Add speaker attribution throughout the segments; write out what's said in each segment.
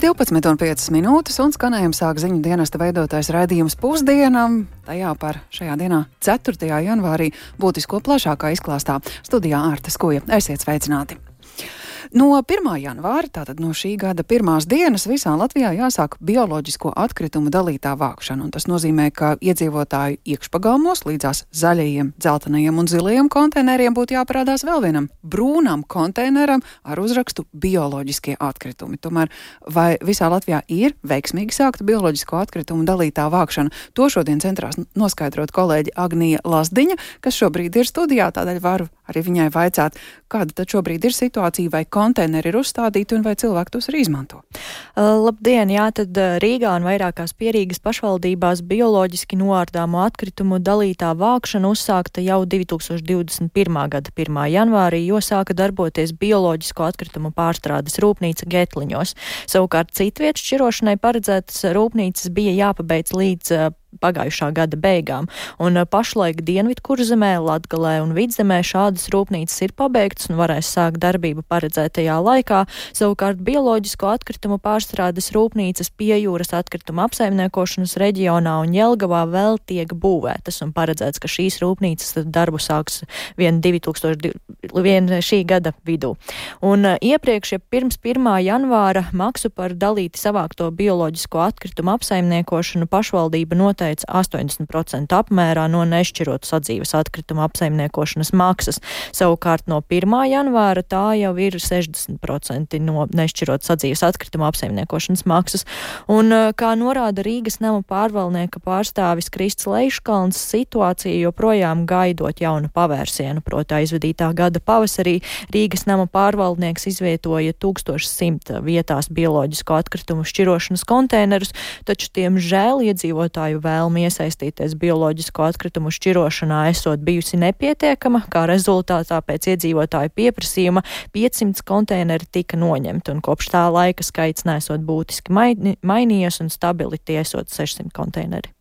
Speaker 1: Ir 12,5 minūtes, un skanējuma sāk ziņu dienesta veidotais raidījums pusdienam. Tajā par šajā dienā, 4. janvārī, būtisko plašākā izklāstā studijā Ārta Skoja. Esiet sveicināti! No 1. janvāra, tātad no šī gada pirmās dienas, visā Latvijā jāsāk bioloģisko atkritumu dalītā vākšana. Tas nozīmē, ka iedzīvotāju iekšpagalmos līdzās zaļajiem, dzeltenajiem un zilajiem konteineriem būtu jāparādās vēl vienam brūnam konteineram ar uzrakstu bioloģiskie atkritumi. Tomēr vai visā Latvijā ir veiksmīgi sākta bioloģisko atkritumu dalītā vākšana? To šodien centrās noskaidrot kolēģi Agnija Lasdiņa, kas šobrīd ir studijā, tādēļ varu arī viņai vaicāt, kāda tad šobrīd ir situācija, vai konteineri ir uzstādīti un vai cilvēki tos arī izmanto.
Speaker 2: Uh, labdien, jā, tad Rīgā un vairākās pierīgas pašvaldībās bioloģiski noārdāmo atkritumu dalītā vākšana uzsākta jau 2021. gada 1. janvārī, jo sāka darboties bioloģisko atkritumu pārstrādes rūpnīca Getliņos. Savukārt citvietu šķirošanai paredzētas rūpnīcas bija jāpabeidz līdz pagājušā gada beigām, un uh, pašlaik Dienvidkurzemē, Latgalē un Vidzemē šādas rūpnīcas ir pabeigtas un varēs sākt darbību paredzētajā laikā. Savukārt bioloģisko atkritumu pārstrādes rūpnīcas pie jūras atkrituma apsaimniekošanas reģionā un Jelgavā vēl tiek būvētas un paredzēts, ka šīs rūpnīcas darbu sāks vien 2000, vien šī gada vidū. Un uh, iepriekš, ja pirms 1. janvāra maksu par dalīti savākto bioloģisko atkritumu apsaimniekošanu pašvaldība noteica noteica 80% apmērā no nešķirot sadzīves atkrituma apsaimniekošanas maksas. Savukārt no 1. janvāra tā jau ir 60% no nešķirot sadzīves atkrituma apsaimniekošanas maksas. Un, eh, kā norāda Rīgas nama pārvalnieka pārstāvis Krists Leiškalns, situācija joprojām gaidot jaunu pavērsienu, proti aizvedītā gada pavasarī Rīgas nama pārvaldnieks izvietoja 1100 vietās bioloģisko atkritumu šķirošanas konteinerus, taču, diemžēl, iedzīvotāju vēlme iesaistīties bioloģisko atkritumu šķirošanā esot bijusi nepietiekama, kā rezultātā pēc iedzīvotāju pieprasījuma 500 konteineri tika noņemti, un kopš tā laika skaits nesot būtiski mainījies un stabili tiesot 600 konteineri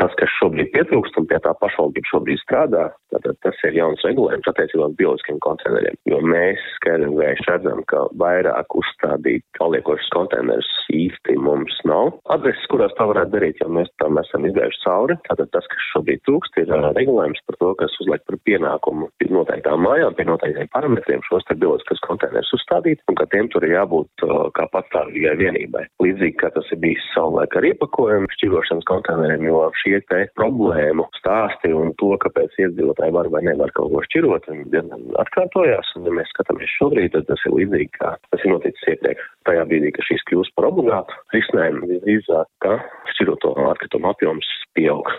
Speaker 3: tas, kas šobrīd pietrūkst un pie tā pašvaldība šobrīd strādā, tad tas ir jauns regulējums attiecībā uz bioloģiskiem konteineriem. Jo mēs skaidri un gaiši redzam, ka vairāk uzstādīt paliekošus konteinerus īsti mums nav adreses, kurās tā varētu darīt, jo mēs tam esam izgājuši cauri. Tātad tas, kas šobrīd trūkst, ir regulējums par to, kas uzliek par pienākumu noteiktām mājām, pie noteiktiem parametriem šos te bioloģiskos konteinerus uzstādīt, un ka tiem tur ir jābūt kā patstāvīgai vienībai. Līdzīgi, kā tas ir bijis savulaik ar iepakojumu šķirošanas konteineriem, jo šie te problēmu stāsti un to, kāpēc iedzīvotāji var vai nevar kaut ko šķirot, diezgan atkārtojās. Un, ja mēs skatāmies šobrīd, tad tas ir līdzīgi, kā tas ir noticis iepriekš. Tajā brīdī, kad šīs kļūst par obligātu risinājumu, visdrīzāk, ka šķiroto atkritumu apjoms pieaugs.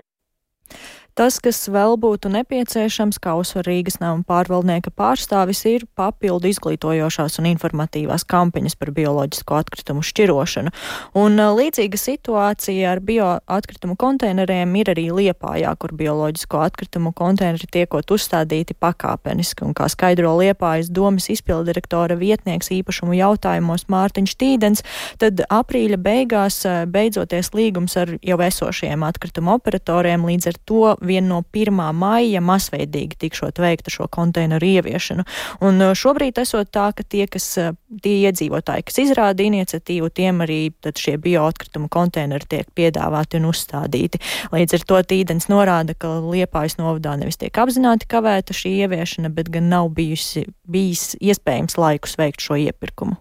Speaker 2: Tas, kas vēl būtu nepieciešams, kā uzsver Rīgas nama pārvaldnieka pārstāvis, ir papildu izglītojošās un informatīvās kampaņas par bioloģisko atkritumu šķirošanu. Un līdzīga situācija ar bioatkritumu konteineriem ir arī Liepājā, kur bioloģisko atkritumu konteineri tiekot uzstādīti pakāpeniski. Un kā skaidro Liepājas domas izpildirektora vietnieks īpašumu jautājumos Mārtiņš Tīdens, tad aprīļa beigās beidzoties līgums ar jau esošiem atkritumu operatoriem līdz ar to vien no 1. maija masveidīgi tikšot veikta šo konteineru ieviešanu. Un uh, šobrīd esot tā, ka tie, kas, uh, tie iedzīvotāji, kas izrāda iniciatīvu, tiem arī šie bioatkritumu konteineri tiek piedāvāti un uzstādīti. Līdz ar to tīdens norāda, ka Liepājas novadā nevis tiek apzināti kavēta šī ieviešana, bet gan nav bijusi, bijis iespējams laikus veikt šo iepirkumu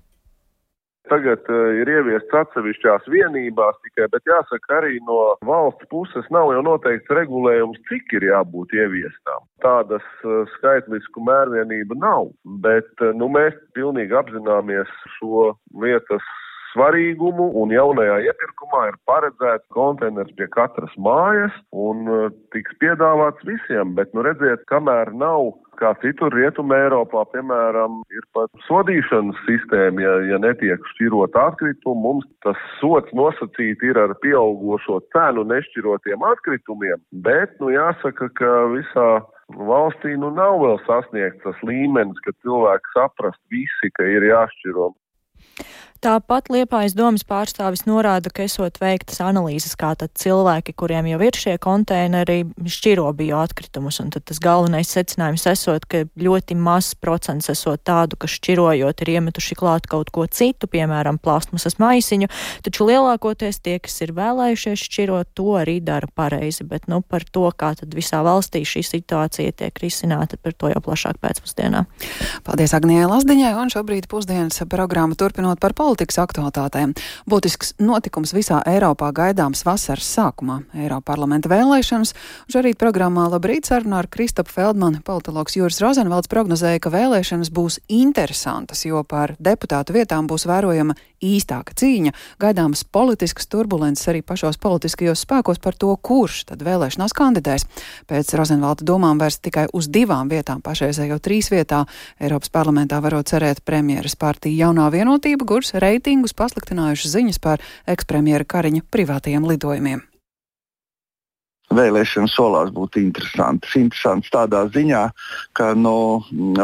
Speaker 4: tagad uh, ir ieviests atsevišķās vienībās tikai, bet jāsaka arī no valsts puses nav jau noteikts regulējums, cik ir jābūt ieviestām. Tādas uh, skaitlisku mērvienību nav, bet uh, nu, mēs pilnīgi apzināmies šo lietas svarīgumu, un jaunajā iepirkumā ir paredzēts konteiners pie katras mājas un uh, tiks piedāvāts visiem, bet, nu, redziet, kamēr nav kā citur Rietumē Eiropā, piemēram, ir pat sodīšanas sistēma, ja, ja netiek šķirot atkritumu, mums tas sots nosacīt ir ar pieaugošo cenu nešķirotiem atkritumiem, bet, nu, jāsaka, ka visā valstī nu nav vēl sasniegts tas līmenis, ka cilvēki saprast visi, ka ir jāšķiro
Speaker 2: Tāpat Liepājas domas pārstāvis norāda, ka esot veiktas analīzes, kā tad cilvēki, kuriem jau ir šie konteineri, šķiro bioatkritumus, un tad tas galvenais secinājums esot, ka ļoti mazs procents esot tādu, kas šķirojot ir iemetuši klāt kaut ko citu, piemēram, plastmasas maisiņu, taču lielākoties tie, kas ir vēlējušies šķirot, to arī dara pareizi, bet, nu, par to, kā tad visā valstī šī situācija tiek risināta, par to jau plašāk pēcpusdienā.
Speaker 1: Paldies Agnijai Lasdiņai, un šobrīd pusdienas programma turpinot par politikas aktualitātēm. Būtisks notikums visā Eiropā gaidāms vasaras sākumā - Eiropa parlamenta vēlēšanas. Šorīt programmā Labrīt sarunā ar Kristopu Feldmanu politologs Jūras Rozenvalds prognozēja, ka vēlēšanas būs interesantas, jo par deputātu vietām būs vērojama īstāka cīņa, gaidāmas politiskas turbulences arī pašos politiskajos spēkos par to, kurš tad vēlēšanās kandidēs. Pēc Rozenvalda domām vairs tikai uz divām vietām, pašreizējo trīs vietā Eiropas parlamentā varot cerēt premjeras partija jaunā vienotība, kuras reitingus pasliktinājušas ziņas par ekspremjera Kariņa privātajiem lidojumiem
Speaker 5: vēlēšanas solās būt interesantas. Interesants tādā ziņā, ka nu,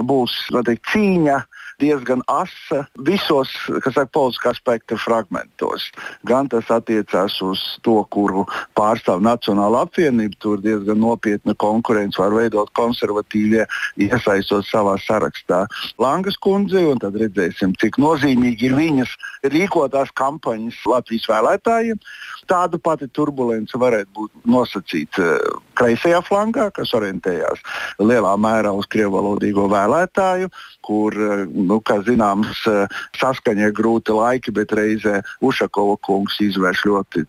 Speaker 5: būs teikt, cīņa diezgan asa visos saka, politiskā spektra fragmentos. Gan tas attiecās uz to, kuru pārstāv Nacionāla apvienība, tur diezgan nopietna konkurence var veidot konservatīvie, iesaistot savā sarakstā Langas kundzi, un tad redzēsim, cik nozīmīgi ir viņas rīkotās kampaņas Latvijas vēlētājiem. Tāda pati turbulence varētu būt nosacīta eh, kreisajā flangā, kas orientējās lielā mērā uz krievalodīgo vēlētāju, kur, eh, nu, kā zināms, eh, saskaņa ir grūti laiki, bet reizē Ušakova kungs izvērš ļoti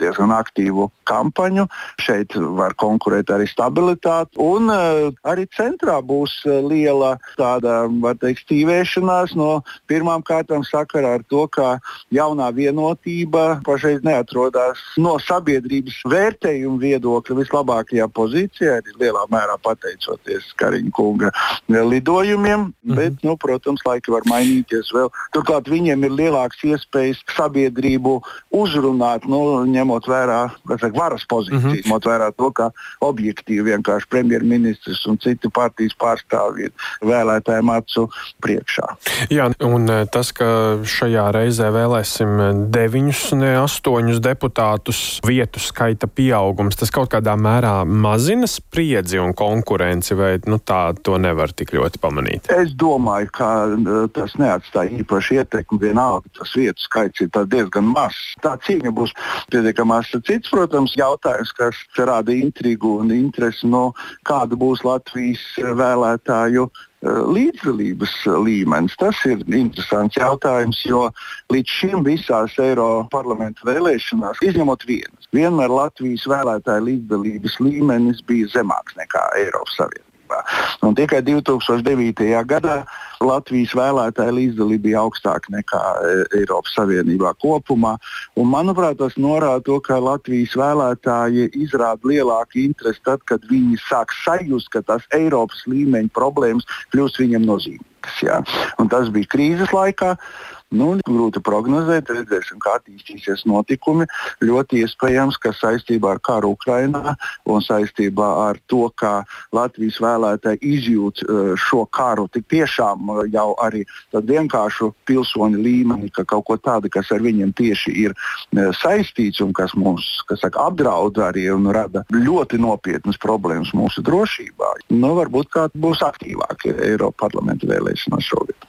Speaker 5: diezgan aktīvu kampaņu. Šeit var konkurēt arī stabilitāte, un arī centrā būs liela tāda, var teikt, stīvēšanās no pirmām kārtām sakarā ar to, ka jaunā vienotība pašreiz neatrodas atrodās no sabiedrības vērtējuma viedokļa vislabākajā pozīcijā, arī lielā mērā pateicoties Kariņa kunga lidojumiem. Mm -hmm. Bet, nu, protams, laiki var mainīties vēl. Turklāt viņiem ir lielāks iespējas sabiedrību uzrunāt, nu, ņemot vērā saka, varas pozīcijas, mm -hmm. ņemot vērā to, ka objektīvi vienkārši premjerministrs un citi partijas pārstāvji ir vēlētājiem acu priekšā.
Speaker 6: Jā, un eh, tas, ka šajā reizē vēlēsim deviņus, ne astoņus deputātus vietu skaita pieaugums, tas kaut kādā mērā mazina spriedzi un konkurenci, vai nu, tā to nevar tik ļoti pamanīt?
Speaker 5: Es domāju, ka tas neatstāja īpaši ietekmi. Vienalga, tas vietu skaits ir diezgan mazs. Tā cīņa būs pietiekami mazs. Cits, protams, jautājums, kas rada intrigu un interesi no kāda būs Latvijas vēlētāju līdzdalības līmenis. Tas ir interesants jautājums, jo līdz šim visās Eiropas parlamenta vēlēšanās, izņemot vienas, vienmēr Latvijas vēlētāju līdzdalības līmenis bija zemāks nekā Eiropas Savienības. Un tikai 2009. gadā Latvijas vēlētāja līdzdalība bija augstāka nekā e, Eiropas Savienībā kopumā. Un, manuprāt, tas norāda to, ka Latvijas vēlētāji izrāda lielāku interesi tad, kad viņi sāk sajust, ka tās Eiropas līmeņa problēmas kļūst viņiem nozīmīgas. Tas bija krīzes laikā. Nu, grūti prognozēt, redzēsim, kā attīstīsies notikumi. Ļoti iespējams, ka saistībā ar karu Ukrajinā un saistībā ar to, ka Latvijas vēlētāji izjūt e, šo karu tik tiešām e, jau arī vienkāršu pilsoņu līmenī, ka kaut ko tādu, kas ar viņiem tieši ir e, saistīts un kas mums kas saka, apdraud arī un rada ļoti nopietnas problēmas mūsu drošībā, nu, varbūt būs aktīvāki Eiropas parlamenta vēlēšanās šogad.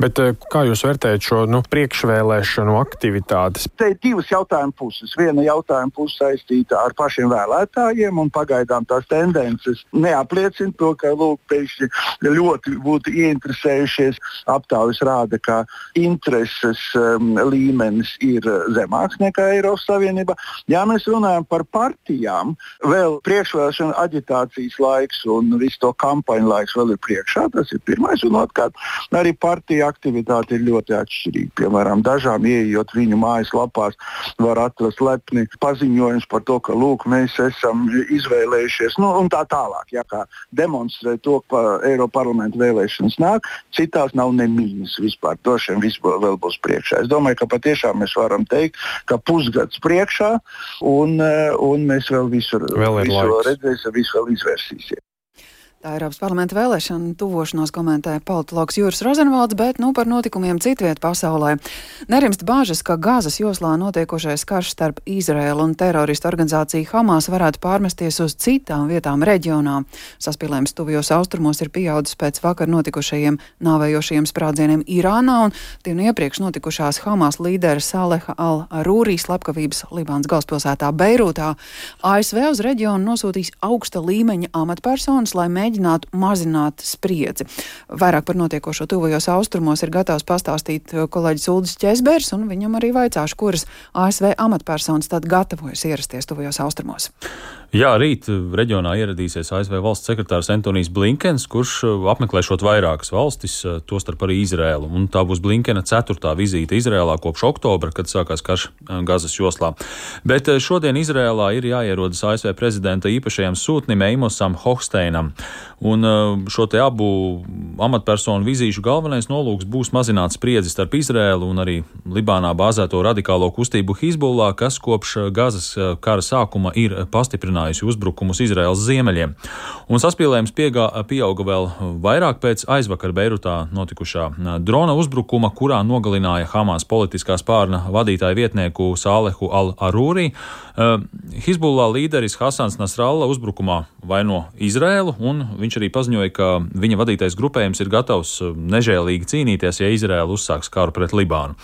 Speaker 6: Bet, kā jūs vērtējat? Vērtēt šo nu, priekšvēlēšanu aktivitātes?
Speaker 5: Te ir divas jautājuma puses. Viena jautājuma puse saistīta ar pašiem vēlētājiem, un pagaidām tās tendences neapliecina to, ka lūk, pēkšņi ļoti būtu ieinteresējušies. Aptaujas rāda, ka intereses um, līmenis ir zemāks nekā Eiropas Savienībā. Ja mēs runājam par partijām, vēl priekšvēlēšana aģitācijas laiks un visu to kampaņu laiks vēl ir priekšā. Tas ir pirmais, un otrkārt, arī partija aktivitāte ir ļoti atšķirīgi. Piemēram, dažām ieejot viņu mājaslapās, var atrast lepni paziņojums par to, ka lūk, mēs esam izvēlējušies, nu, un tā tālāk. Ja, kā demonstrē to, ka Eiropas parlamenta vēlēšanas nāk, citās nav ne mīnus vispār. Vien viss vēl būs priekšā. Es domāju, ka patiešām mēs varam teikt, ka pusgads priekšā, un, un mēs vēl visur,
Speaker 6: vēl
Speaker 5: visur redzēsim, visu vēl izvērsīsim.
Speaker 1: Tā Eiropas parlamenta vēlēšana tuvošanos komentē politologs Jūras Rozenvalds, bet nu par notikumiem citviet pasaulē. Nerimst bāžas, ka Gāzes joslā notiekošais karš starp Izraēlu un teroristu organizāciju Hamas varētu pārmesties uz citām vietām reģionā. Saspīlējums tuvijos austrumos ir pieaudzis pēc vakar notikušajiem nāvējošajiem sprādzieniem Irānā un tiem iepriekš notikušās Hamas līdera Saleha al-Rūrī slepkavības Libānas galvaspilsētā Beirūtā. ASV uz reģionu nosūtīs augsta līmeņa amatpersonas, lai mēģinātu mēģinātu mazināt spriedzi. Vairāk par notiekošo tuvajos austrumos ir gatavs pastāstīt uh, kolēģis Uldis Česbērs, un viņam arī vaicāšu, kuras ASV amatpersonas tad gatavojas ierasties tuvajos austrumos.
Speaker 7: Jā, rīt reģionā ieradīsies ASV valsts sekretārs Antonijs Blinkens, kurš uh, apmeklēšot vairākas valstis, uh, tostarp arī Izrēlu. Un tā būs Blinkena ceturtā vizīte Izrēlā kopš oktobra, kad sākās karš Gazas joslā. Bet šodien Izrēlā ir jāierodas ASV prezidenta īpašajam sūtnim Eimosam Hohsteinam. Un šo te abu amatpersonu vizīšu galvenais nolūks būs mazināt spriedzi starp Izrēlu un arī Libānā bāzēto radikālo kustību Hizbullah, kas kopš Gazas kara sākuma ir pastiprinājusi uzbrukumus Izraels ziemeļiem. Un saspīlējums piegā, pieauga vēl vairāk pēc aizvakar Beirutā notikušā drona uzbrukuma, kurā nogalināja Hamas politiskā spārna vadītāju vietnieku Sālehu al-Arūri. Hizbullah līderis Hasans Nasralla uzbrukumā vaino Izrēlu un Viņš arī paziņoja, ka viņa vadītais grupējums ir gatavs nežēlīgi cīnīties, ja Izraela uzsāks karu pret Libānu.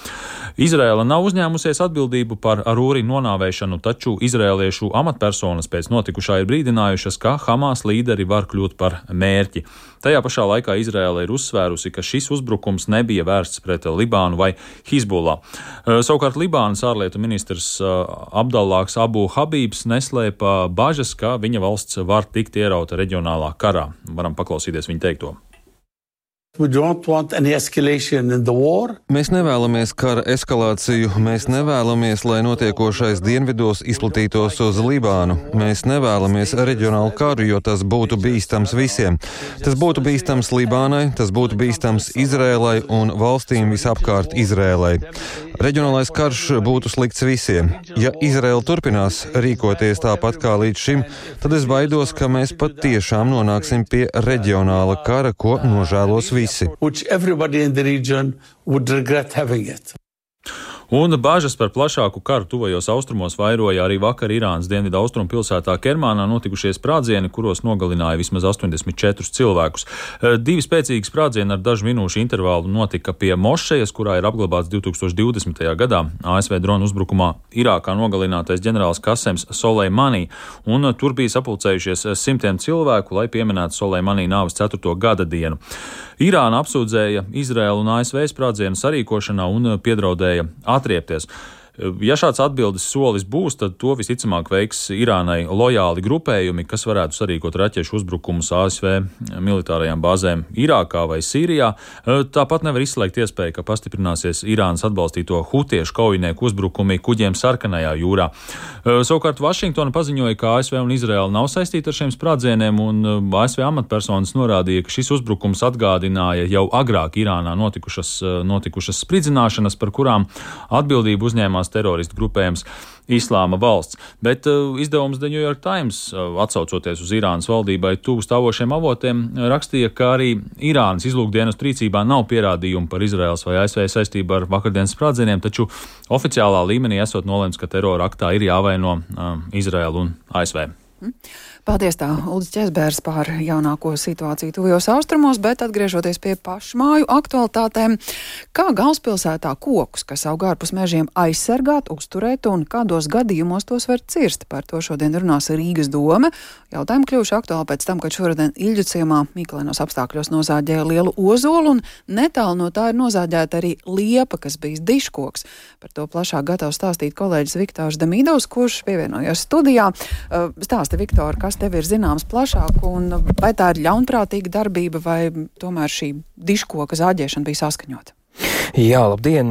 Speaker 7: Izraela nav uzņēmusies atbildību par Arūri nonāvēšanu, taču izrēliešu amatpersonas pēc notikušā ir brīdinājušas, ka Hamas līderi var kļūt par mērķi. Tajā pašā laikā Izraela ir uzsvērusi, ka šis uzbrukums nebija vērsts pret Libānu vai Hizbullah. Uh, savukārt Libānas ārlietu ministrs uh, Abdallāks Abu Habības neslēpa bažas, ka viņa valsts var tikt ierauta reģionālā karā. Varam paklausīties viņa teikto.
Speaker 8: Mēs nevēlamies kara eskalāciju, mēs nevēlamies, lai notiekošais dienvidos izplatītos uz Libānu. Mēs nevēlamies reģionālu karu, jo tas būtu bīstams visiem. Tas būtu bīstams Libānai, tas būtu bīstams Izrēlai un valstīm visapkārt Izrēlai. Reģionālais karš būtu slikts visiem. Ja Izrēla turpinās rīkoties tāpat kā līdz šim, tad es baidos, ka mēs patiešām nonāksim pie reģionāla kara, ko nožēlos visi Which everybody in the region would regret having it.
Speaker 7: Un bažas par plašāku karu tuvajos austrumos vairoja arī vakar Irānas dienvidu austrumu pilsētā Kermānā notikušie sprādzieni, kuros nogalināja vismaz 84 cilvēkus. Eh, divi spēcīgi sprādzieni ar dažu minūšu intervālu notika pie Mošejas, kurā ir apglabāts 2020. gadā ASV drona uzbrukumā Irākā nogalinātais ģenerālis Kasems Soleimani, un tur bija sapulcējušies simtiem cilvēku, lai pieminētu Soleimani nāves 4. gada dienu. Irāna apsūdzēja Izraēlu un ASV sprādzienu sarīkošanā un piedraudēja atriepties. Ja šāds atbildes solis būs, tad to visticamāk veiks Irānai lojāli grupējumi, kas varētu sarīkot raķešu uzbrukumus ASV militārajām bāzēm Irākā vai Sīrijā. Tāpat nevar izslēgt iespēju, ka pastiprināsies Irānas atbalstīto hutiešu kaujinieku uzbrukumi kuģiem Sarkanajā jūrā. Savukārt Vašingtona paziņoja, ka ASV un Izraela nav saistīti ar šiem sprādzieniem, un ASV amatpersonas norādīja, ka šis uzbrukums atgādināja jau agrāk Irānā notikušas, notikušas spridzināšanas, par kurām atbildību uzņēmās teroristu grupējums Islāma valsts. Bet uh, izdevums The New York Times, uh, atsaucoties uz Irānas valdībai tuvu stāvošiem avotiem, rakstīja, ka arī Irānas izlūkdienas rīcībā nav pierādījumu par Izraels vai ASV saistību ar vakardienas sprādzieniem, taču oficiālā līmenī esot nolēmts, ka terora aktā ir jāvaino uh, Izraelu un ASV. Mm.
Speaker 1: Paldies tā, Uldis Česbērs par jaunāko situāciju tuvajos austrumos, bet atgriežoties pie pašmāju aktualitātēm, kā galvaspilsētā kokus, kas aug ārpus mežiem, aizsargāt, uzturēt un kādos gadījumos tos var cirst. Par to šodien runās Rīgas doma. Jautājumi kļuvuši aktuāli pēc tam, kad šodien Ilģu ciemā Miklēnos apstākļos nozāģēja lielu ozolu un netālu no tā ir nozāģēta arī liepa, kas bijis diškoks. Par to plašāk gatavs stāstīt kolēģis Viktors Damīdovs, kurš pievienojas studijā. Stāsti, Viktor, kas tev ir zināms plašāk, un vai tā ir ļaunprātīga darbība, vai tomēr šī diškoka zāģēšana bija saskaņota?
Speaker 9: Jā, labdien!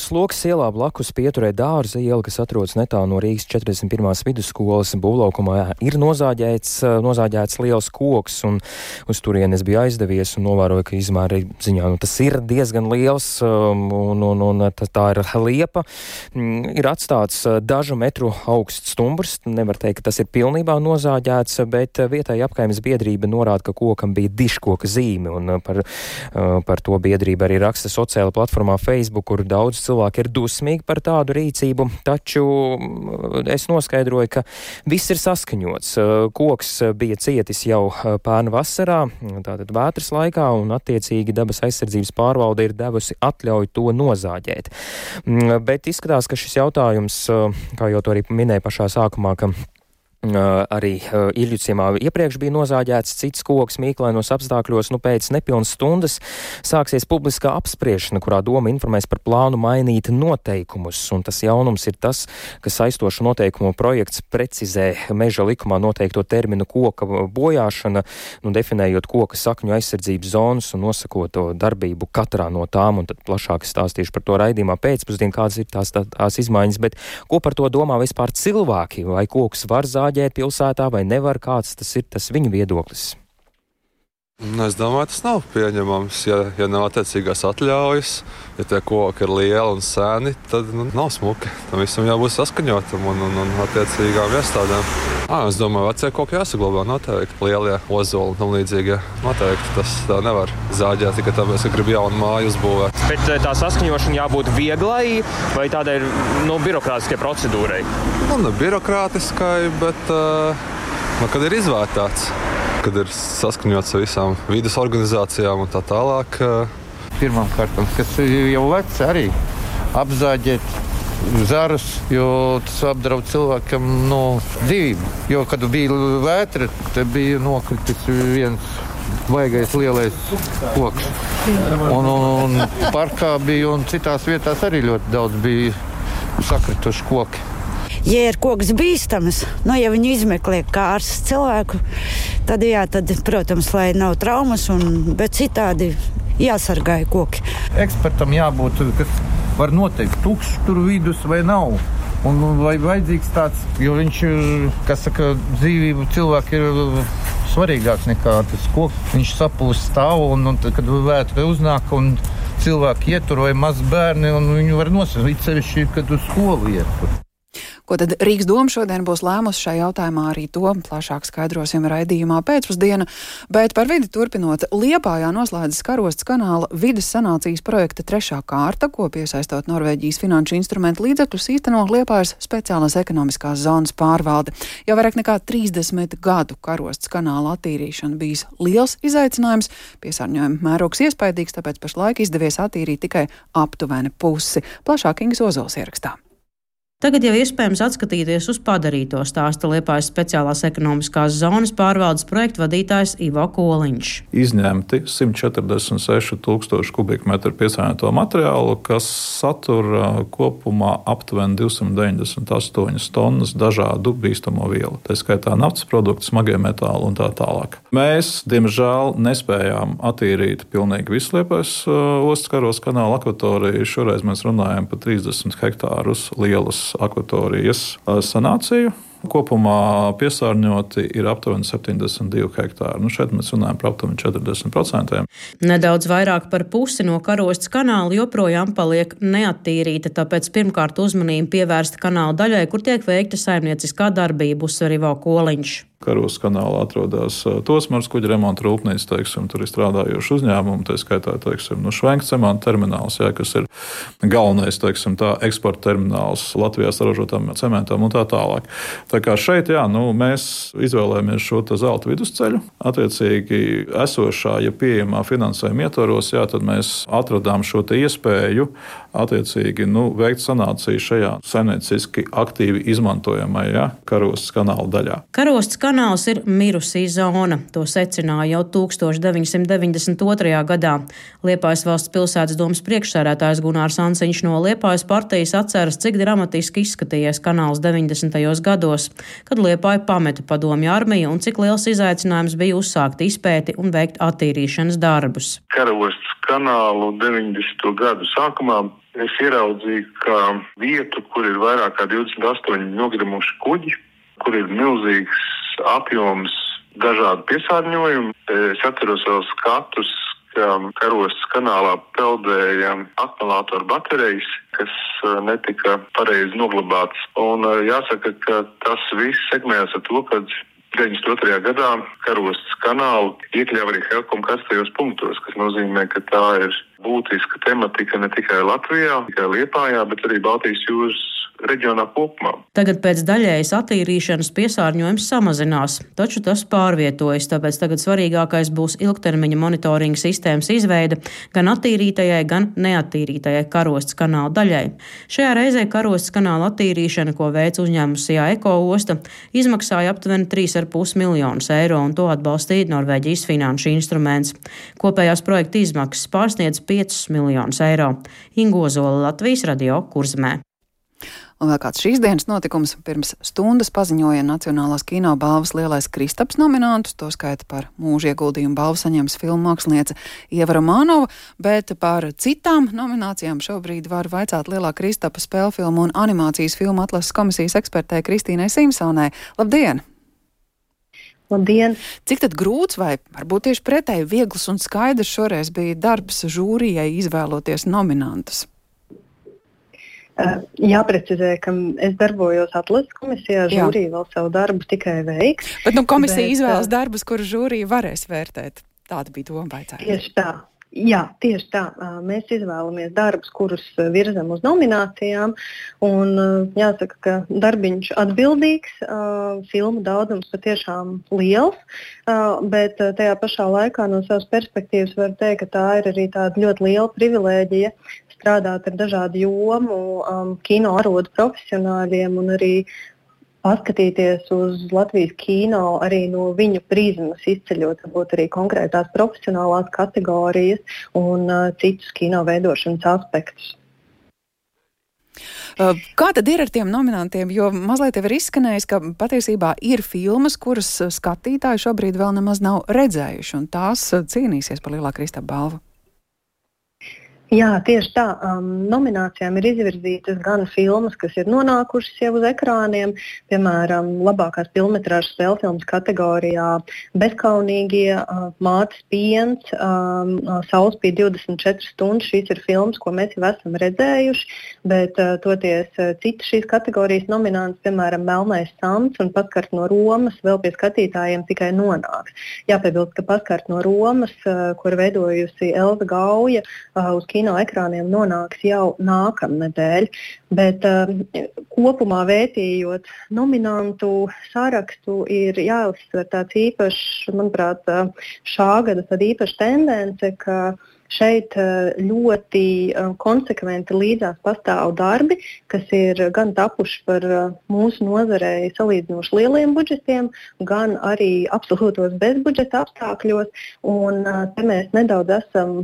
Speaker 9: Sloks ielā blakus pieturē dārza iela, kas atrodas netālu no Rīgas 41. vidusskolas būvlaukumā, ir nozāģēts, nozāģēts liels koks, un uz turieni es biju aizdevies un novēroju, ka izmēra ziņā nu, tas ir diezgan liels, um, un, un, un tā ir liepa. Mm, ir atstāts uh, dažu metru augsts stumbrs, nevar teikt, ka tas ir pilnībā nozāģēts, bet uh, vietēji apkaimes biedrība norāda, ka kokam bija diškoka zīme, un par, par to biedrība arī raksta sociāla platforma platformā Facebook, kur daudz cilvēku ir dusmīgi par tādu rīcību, taču mm, es noskaidroju, ka viss ir saskaņots. Koks bija cietis jau pērnu vasarā, tātad vētras laikā, un attiecīgi dabas aizsardzības pārvalde ir devusi atļauju to nozāģēt. Mm, bet izskatās, ka šis jautājums, kā jau to arī minēja pašā sākumā, ka Arī Iļuciemā iepriekš bija nozāģēts cits koks mīklainos apstākļos, nu pēc nepilnas stundas sāksies publiskā apspriešana, kurā doma informēs par plānu mainīt noteikumus, un tas jaunums ir tas, ka saistošu noteikumu projekts precizē meža likumā noteikto terminu koka bojāšana, nu definējot koka sakņu aizsardzības zonas un nosakot to darbību katrā no tām, un tad plašāk stāstīšu par to raidījumā pēcpusdien, kādas ir tās, tā, tās izmaiņas, bet ko par to domā vispār cilvēki, vai koks var zāģēt? Zāģēt pilsētā vai nevar, kāds tas ir tas viņu viedoklis?
Speaker 10: Nu, es domāju, tas nav pieņemams. Ja, ja nav attiecīgās atļaujas, ja tie koki ir lieli un seni, tad nu, nav smuki. Tam visam jābūt saskaņotam un, un, un attiecīgām iestādēm. À, es domāju, vecie koki jāsaglabā noteikti. Lielie ozoli un tam līdzīgi. Noteikti tas tā nevar zāģēt tikai tāpēc, ka grib jaunu māju uzbūvēt.
Speaker 9: Bet eh, tā saskaņošana jābūt vieglai vai tādai nu, birokrātiskai procedūrai?
Speaker 10: Nu, ne birokrātiskai, bet uh, nu, kad ir izvērtāts kad ir saskaņots ar visām vidas organizācijām un tā tālāk.
Speaker 11: Pirmkārt, kas jau vecs arī apzāģēt zarus, jo tas apdraud cilvēkam no dzīvību. Jo, kad bija vētra, tad bija nokritis viens baigais lielais koks. Un, un, un parkā bija un citās vietās arī ļoti daudz bija sakrituši koki.
Speaker 12: Ja ir koks bīstams, nu, ja viņi izmeklē kārtas cilvēku, tad, jā, tad, protams, lai nav traumas, un, bet citādi jāsargāja koki.
Speaker 11: Ekspertam jābūt, kas var noteikt, tukšs tur vidus vai nav. Un vai vajadzīgs tāds, jo viņš ir, kas saka, dzīvību cilvēku ir svarīgāks nekā tas koks. Viņš sapūst stāvu un, un tad, kad vētra uznāk un cilvēki ietur vai maz bērni, un viņi var nosaukt, it sevišķi, kad uz skolu iet.
Speaker 1: Ko tad Rīgas doma šodien būs lēmusi šajā jautājumā arī to plašāk skaidrosim raidījumā pēcpusdiena, bet par vidi turpinot, Liepājā noslēdzas karostas kanāla vidas sanācijas projekta trešā kārta, ko piesaistot Norvēģijas finanšu instrumentu līdzekļus īsteno Liepājas speciālās ekonomiskās zonas pārvalde. Jau vairāk nekā 30 gadu karostas kanāla attīrīšana bijis liels izaicinājums, piesārņojuma mērogs iespaidīgs, tāpēc pašlaik izdevies attīrīt tikai aptuveni pusi. Plašāk Ingas Ozols ierakstā.
Speaker 13: Tagad jau iespējams atskatīties uz padarīto stāsta Liepājas speciālās ekonomiskās zonas pārvaldes projektu vadītājs Ivo Koliņš.
Speaker 14: Izņemti 146 tūkstoši kubikmetru piesārņoto materiālu, kas satur kopumā aptuveni 298 tonnas dažādu bīstamo vielu. Tā skaitā naftas produktu, smagie metāli un tā tālāk. Mēs, diemžēl, nespējām attīrīt pilnīgi visu Liepājas ostas karos kanāla akvatoriju. Šoreiz mēs runājam par 30 hektārus lielas akvatorijas sanāciju. Kopumā piesārņoti ir aptuveni 72 hektāri. Nu, šeit mēs runājam par aptuveni 40%.
Speaker 13: Nedaudz vairāk par pusi no karostas kanāla joprojām paliek neattīrīta, tāpēc pirmkārt uzmanību pievērsta kanāla daļai, kur tiek veikta saimnieciskā darbība, uzsver Ivo Koliņš.
Speaker 14: Karos kanālā atrodas Tosmars kuģa remonta rūpnīca, teiksim, tur ir strādājoši uzņēmumi, tā skaitā, teiksim, nu, Švenka cementa termināls, jā, kas ir galvenais, teiksim, tā eksporta termināls Latvijā saražotam cementam un tā tālāk. Tā kā šeit, jā, nu, mēs izvēlējāmies šo zelta vidusceļu, attiecīgi esošā, ja pieejamā finansējuma ietvaros, jā, tad mēs atradām šo iespēju attiecīgi nu, veikt sanāciju šajā saimnieciski aktīvi izmantojamajā karostas kanāla daļā.
Speaker 13: Karostas kanāls ir mirusī zona. To secināja jau 1992. gadā. Liepājas valsts pilsētas domas priekšsēdētājs Gunārs Ansiņš no Liepājas partijas atceras, cik dramatiski izskatījies kanāls 90. gados, kad Liepāja pameta padomju armiju un cik liels izaicinājums bija uzsākt izpēti un veikt attīrīšanas darbus.
Speaker 4: Karostas kanālu 90. gadu sākumā es ieraudzīju, ka vietu, kur ir vairāk kā 28 nogrimuši kuģi, kur ir milzīgs apjoms dažādu piesārņojumu. Es atceros vēl skatus, ka karostas kanālā peldēja akumulātoru baterijas, kas eh, netika pareizi noglabātas. Un eh, jāsaka, ka tas viss sekmējās ar to, ka 92. gadā karostas kanālu iekļāva arī Helkom karstajos punktos, kas nozīmē, ka tā ir būtiska tematika ne tikai Latvijā, tikai Liepājā, bet arī Baltijas jūras reģionā kopumā.
Speaker 13: Tagad pēc daļējas attīrīšanas piesārņojums samazinās, taču tas pārvietojas, tāpēc tagad svarīgākais būs ilgtermiņa monitoringa sistēmas izveide gan attīrītajai, gan neattīrītajai karostas kanāla daļai. Šajā reizē karostas kanāla attīrīšana, ko veic uzņēmums Sijā Eko osta, izmaksāja aptuveni 3,5 miljonus eiro, un to atbalstīja Norvēģijas finanšu instruments. Kopējās projekta izmaksas pārsniedz 5 miljonus eiro. Ingozola Latvijas radio kurzmē.
Speaker 1: Un vēl kāds šīs dienas notikums pirms stundas paziņoja Nacionālās kino balvas lielais Kristaps nominantus, to skaita par mūža ieguldījumu balvu saņems filmu māksliniece Ieva Romanova, bet par citām nominācijām šobrīd var vaicāt lielā Kristapa spēļu filmu un animācijas filmu atlases komisijas ekspertē Kristīnai Simpsonai. Labdien!
Speaker 15: Labdien!
Speaker 1: Cik tad grūts vai varbūt tieši pretēji viegls un skaidrs šoreiz bija darbs žūrijai izvēloties nominantus?
Speaker 15: Eh, jāprecizē, ka es darbojos atlases komisijā, žūrija vēl savu darbu tikai veiks.
Speaker 1: Bet nu, komisija bet, izvēlas eh, darbus, kurus žūrija varēs vērtēt. Tāda bija doma.
Speaker 15: Tieši tā. Jā, tieši tā. Mēs izvēlamies darbus, kurus virzam uz nominācijām. Un, jāsaka, ka darbiņš atbildīgs, filmu daudzums patiešām liels, bet tajā pašā laikā no savas perspektīvas var teikt, ka tā ir arī tāda ļoti liela privilēģija strādāt ar dažādu jomu, um, kino arodu profesionāļiem un arī paskatīties uz Latvijas kino arī no viņu prizmas, izceļot varbūt arī konkrētās profesionālās kategorijas un uh, citus kino veidošanas aspektus.
Speaker 1: Kā tad ir ar tiem nominantiem? Jo mazliet jau ir izskanējis, ka patiesībā ir filmas, kuras skatītāji šobrīd vēl nemaz nav redzējuši, un tās cīnīsies par lielāku kristālu balvu.
Speaker 15: Jā, tieši tā. Um, nominācijām ir izvirzītas gan filmas, kas ir nonākušas jau uz ekrāniem, piemēram, labākās filmas spēļu filmas kategorijā Bezkaunīgie, uh, Mātes piens, um, Sauspīd 24 stundas. Šīs ir filmas, ko mēs jau esam redzējuši, bet uh, toties uh, citas šīs kategorijas nominants, piemēram, Melnais Sams un Paskart no Romas, vēl pie skatītājiem tikai nonāks. Jāpiebilst, ka Paskart no Romas, uh, kur veidojusi Elza Gauja uh, uz kino kino ekrāniem nonāks jau nākamnedēļ. Bet um, kopumā vērtījot nominantu sarakstu, ir jāuzsver tāds īpašs, manuprāt, šā gada īpaša tendence, ka šeit uh, ļoti konsekventi līdzās pastāv darbi, kas ir gan tapuši par mūsu nozarei salīdzinoši lieliem budžetiem, gan arī absolūtos bezbudžeta apstākļos. Un, te mēs nedaudz esam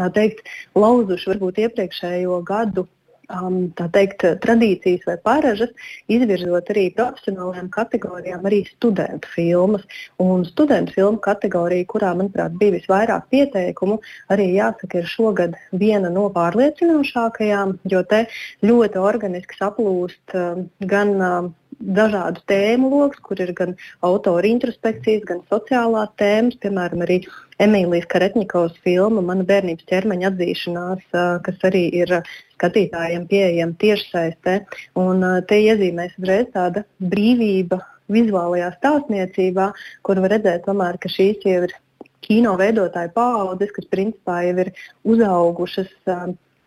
Speaker 15: tā teikt, lauzuši varbūt iepriekšējo gadu um, teikt, tradīcijas vai paražas, izvirzot arī profesionālajām kategorijām arī studentu filmas. Un studentu filmu kategorija, kurā, manuprāt, bija visvairāk pieteikumu, arī jāsaka, ir šogad viena no pārliecinošākajām, jo te ļoti organiski saplūst um, gan um, dažādu tēmu lokus, kur ir gan autora introspekcijas, gan sociālās tēmas, piemēram, arī Emīlijas Karetņikovas filma Mana bērnības ķermeņa atzīšanās, kas arī ir skatītājiem pieejama tiešsaistē. Un te iezīmēs uzreiz tāda brīvība vizuālajā stāstniecībā, kur var redzēt, tomēr, ka šīs jau ir kino veidotāju paaudzes, kas principā jau ir uzaugušas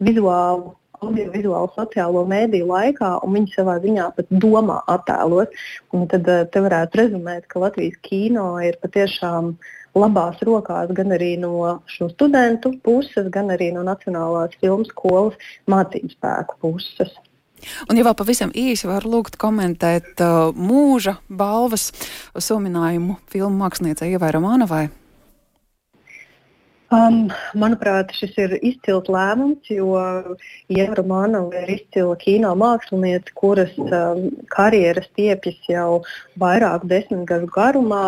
Speaker 15: vizuālu audiovizuālu sociālo mēdīju laikā, un viņi savā ziņā pat domā attēlot. Un tad te varētu rezumēt, ka Latvijas kino ir patiešām labās rokās gan arī no šo studentu puses, gan arī no Nacionālās filmu skolas mācību spēku puses.
Speaker 1: Un, ja vēl pavisam īsi var lūgt komentēt uh, mūža balvas sominājumu filmu māksliniecei Ievai Romanovai.
Speaker 15: Um, manuprāt, šis ir izcils lēmums, jo Ieva Romanova ir izcila kino mākslinieca, kuras um, karjeras stiepjas jau vairāku desmitgažu garumā,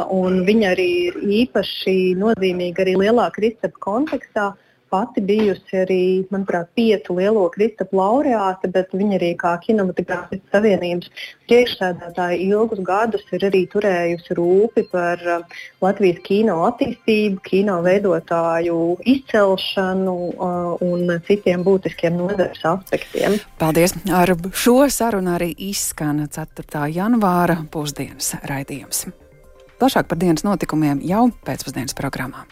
Speaker 15: viņa arī ir īpaši nozīmīga arī lielā Kristapa kontekstā. Uh, pati bijusi arī, manuprāt, piecu lielo Kristapu laureāte, bet viņa arī kā kinematogrāfijas savienības priekšsēdētāja ilgus gadus ir arī turējusi rūpi par uh, Latvijas kino attīstību, kino veidotāju izcelšanu uh, un citiem būtiskiem nozares aspektiem.
Speaker 1: Paldies! Ar šo sarunu arī izskan 4. janvāra pusdienas raidījums. Plašāk par dienas notikumiem jau pēcpusdienas programmā.